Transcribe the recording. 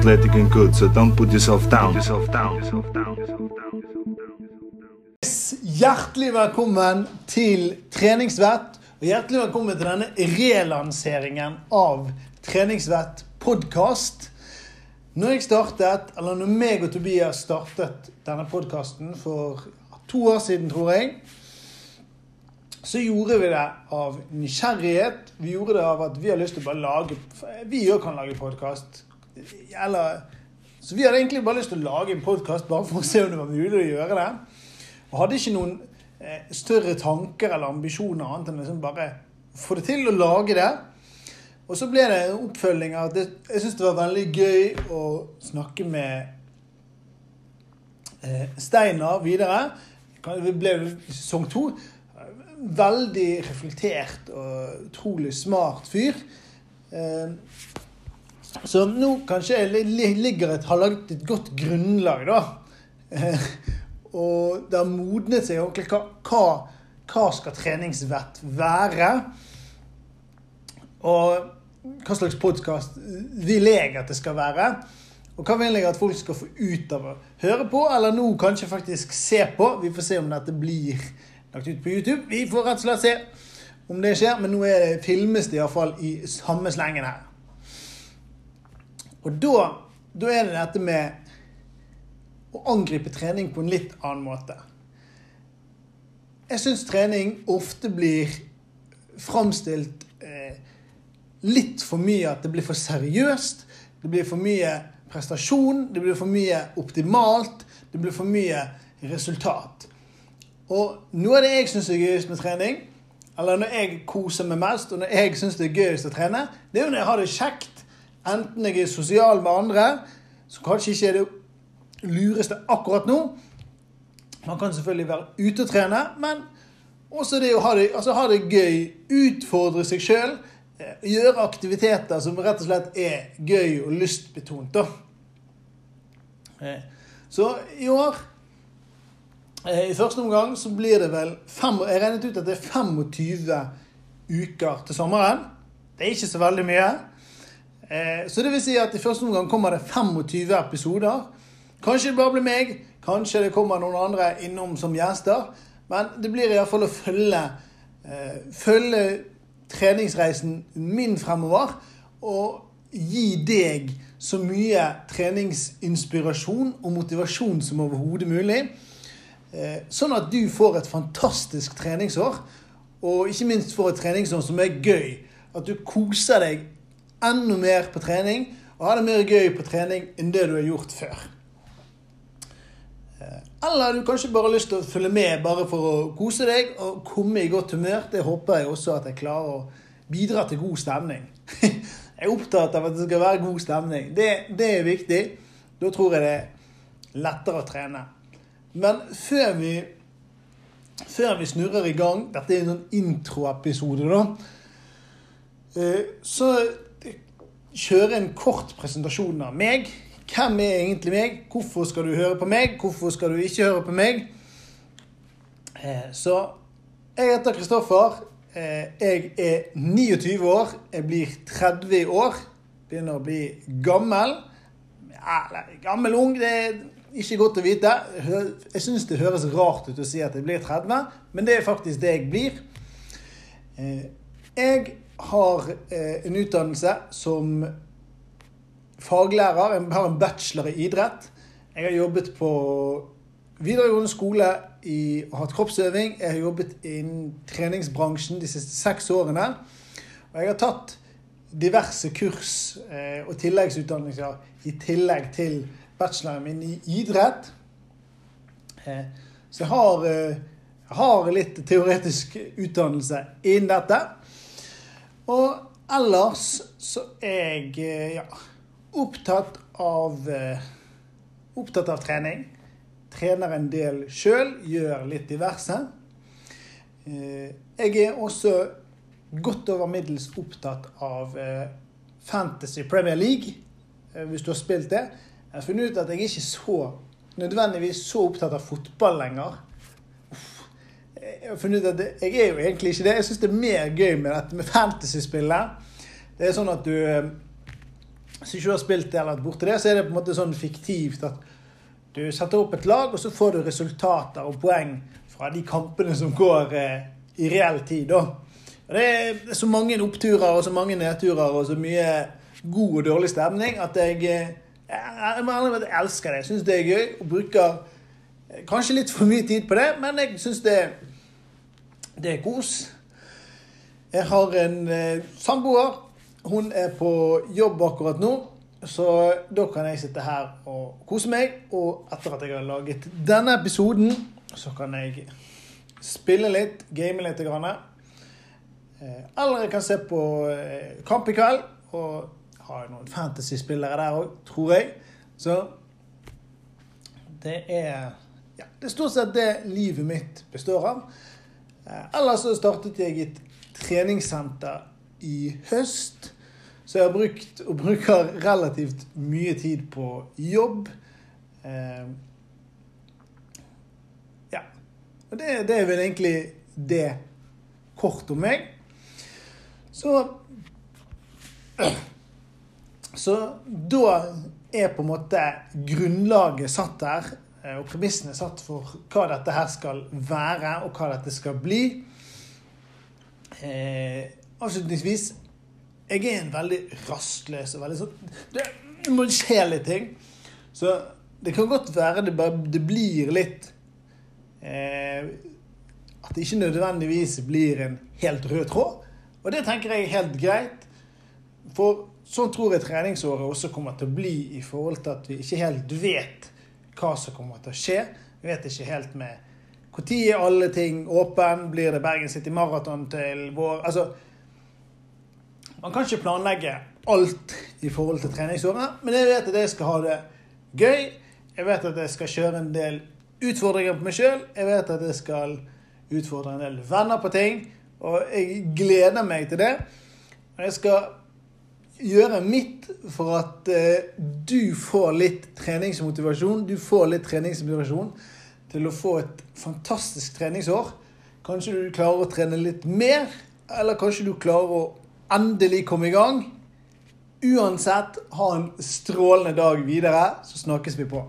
athletic and good, so don't put yourself down. Hjertelig velkommen til Treningsvett. Og hjertelig velkommen til denne relanseringen av Treningsvett podkast. Når jeg startet, eller når meg og Tobias startet denne podkasten for to år siden, tror jeg, så gjorde vi det av nysgjerrighet. Vi gjorde det av at vi har lyst til å bare lage Vi òg kan lage podkast. Så vi hadde egentlig bare lyst til å lage en podkast bare for å se om det var mulig å gjøre det. Og hadde ikke noen eh, større tanker eller ambisjoner annet enn liksom bare få det til å lage det. Og så ble det en oppfølging av at det, jeg syns det var veldig gøy å snakke med eh, Steinar videre. Det ble sesong to. Veldig reflektert og utrolig smart fyr. Eh, så nå kanskje ligger et, har laget et godt grunnlag, da. Eh, og det har modnet seg ordentlig. Hva, hva, hva skal treningsvett være? Og hva slags podkast vil jeg at det skal være? Og hva vil jeg at folk skal få ut av å høre på, eller nå kanskje faktisk se på? Vi får se om dette blir lagt ut på YouTube. Vi får rett og slett se om det skjer, men nå er det, filmes det iallfall i samme slengen her. Og da, da er det dette med å angripe trening på en litt annen måte. Jeg syns trening ofte blir framstilt eh, litt for mye at det blir for seriøst. Det blir for mye prestasjon, det blir for mye optimalt, det blir for mye resultat. Og noe av det jeg syns er gøyest med trening, eller når jeg koser meg mest, og når jeg syns det er gøyest å trene, det er jo når jeg har det kjekt Enten jeg er sosial med andre, som kanskje ikke er det lureste akkurat nå. Man kan selvfølgelig være ute og trene, men også det å ha det, altså ha det gøy. Utfordre seg sjøl. Eh, gjøre aktiviteter som rett og slett er gøy og lystbetont. da. Eh, så i år eh, I første omgang så blir det vel fem, Jeg regnet ut at det er 25 uker til sommeren. Det er ikke så veldig mye. Eh, så det vil si at i første omgang kommer det 25 episoder. Kanskje det bare blir meg, kanskje det kommer noen andre innom som gjester. Men det blir iallfall å følge, eh, følge treningsreisen min fremover. Og gi deg så mye treningsinspirasjon og motivasjon som overhodet mulig. Eh, sånn at du får et fantastisk treningsår. Og ikke minst får et treningsår som er gøy. At du koser deg enda mer på trening og ha det mer gøy på trening enn det du har gjort før. Eller eller du kanskje bare har lyst til å følge med bare for å kose deg og komme i godt humør. Det håper jeg også at jeg klarer å bidra til god stemning. Jeg er opptatt av at det skal være god stemning. Det, det er viktig. Da tror jeg det er lettere å trene. Men før vi, før vi snurrer i gang Dette er en sånn introepisode, da. Eh, så kjøre en kort presentasjon av meg. Hvem er egentlig meg? Hvorfor skal du høre på meg? Hvorfor skal du ikke høre på meg? Eh, så jeg heter Kristoffer. Eh, jeg er 29 år. Jeg blir 30 i år. Begynner å bli gammel. Eller gammel ung, det er ikke godt å vite. Jeg syns det høres rart ut å si at jeg blir 30, men det er faktisk det jeg blir. Eh, jeg har eh, en utdannelse som faglærer. Jeg har en bachelor i idrett. Jeg har jobbet på videregående skole i, og hatt kroppsøving. Jeg har jobbet innen treningsbransjen de siste seks årene. Og jeg har tatt diverse kurs eh, og tilleggsutdannelser i tillegg til bacheloren min i idrett. Eh, så jeg har, jeg har litt teoretisk utdannelse innen dette. Og ellers så er jeg eh, ja, opptatt av eh, Opptatt av trening. Trener en del sjøl, gjør litt diverse. Eh, jeg er også godt over middels opptatt av Fantasy Premier League, hvis du har spilt det. Jeg har funnet ut at jeg ikke er så nødvendigvis så opptatt av fotball lenger jeg har funnet ut at jeg er jo egentlig ikke det. Jeg syns det er mer gøy med dette med fantasyspillet. Det er sånn at du hvis ikke du har spilt det eller vært borti det, så er det på en måte sånn fiktivt at du setter opp et lag, og så får du resultater og poeng fra de kampene som går eh, i reell tid. da. Og det er så mange oppturer og så mange nedturer og så mye god og dårlig stemning at jeg, eh, jeg, ærlig jeg elsker det. Jeg syns det er gøy og bruker eh, kanskje litt for mye tid på det, men jeg syns det, det er kos. Jeg har en eh, samboer. Hun er på jobb akkurat nå. Så da kan jeg sitte her og kose meg. Og etter at jeg har laget denne episoden, så kan jeg spille litt, game litt. Grann. Eh, eller jeg kan se på eh, kamp i kveld. Og har noen fantasy-spillere der òg, tror jeg. Så det er ja, Det er stort sett det livet mitt består av. Ellers så startet jeg et treningssenter i høst. Så jeg har brukt og bruker relativt mye tid på jobb. Eh, ja. Og det, det, er vel egentlig det kort om meg. Så Så da er på en måte grunnlaget satt der, og premissene satt for hva dette her skal være, og hva dette skal bli. Eh, avslutningsvis jeg er en veldig rastløs og veldig sånn Det må skje litt ting. Så det kan godt være det, bare, det blir litt eh, At det ikke nødvendigvis blir en helt rød tråd. Og det tenker jeg er helt greit. For sånn tror jeg treningsåret også kommer til å bli i forhold til at vi ikke helt vet hva som kommer til å skje. Vi vet ikke helt med når er alle ting åpen? Blir det Bergen City Maraton til vår Altså man kan ikke planlegge alt i forhold til treningsåret, men jeg vet at jeg skal ha det gøy. Jeg vet at jeg skal kjøre en del utfordringer på meg sjøl. Jeg vet at jeg skal utfordre en del venner på ting. Og jeg gleder meg til det. Og jeg skal gjøre mitt for at uh, du får litt treningsmotivasjon. Du får litt treningsmotivasjon til å få et fantastisk treningsår. Kanskje du klarer å trene litt mer, eller kanskje du klarer å endelig komme i gang. Uansett, ha en strålende dag videre, så snakkes vi på.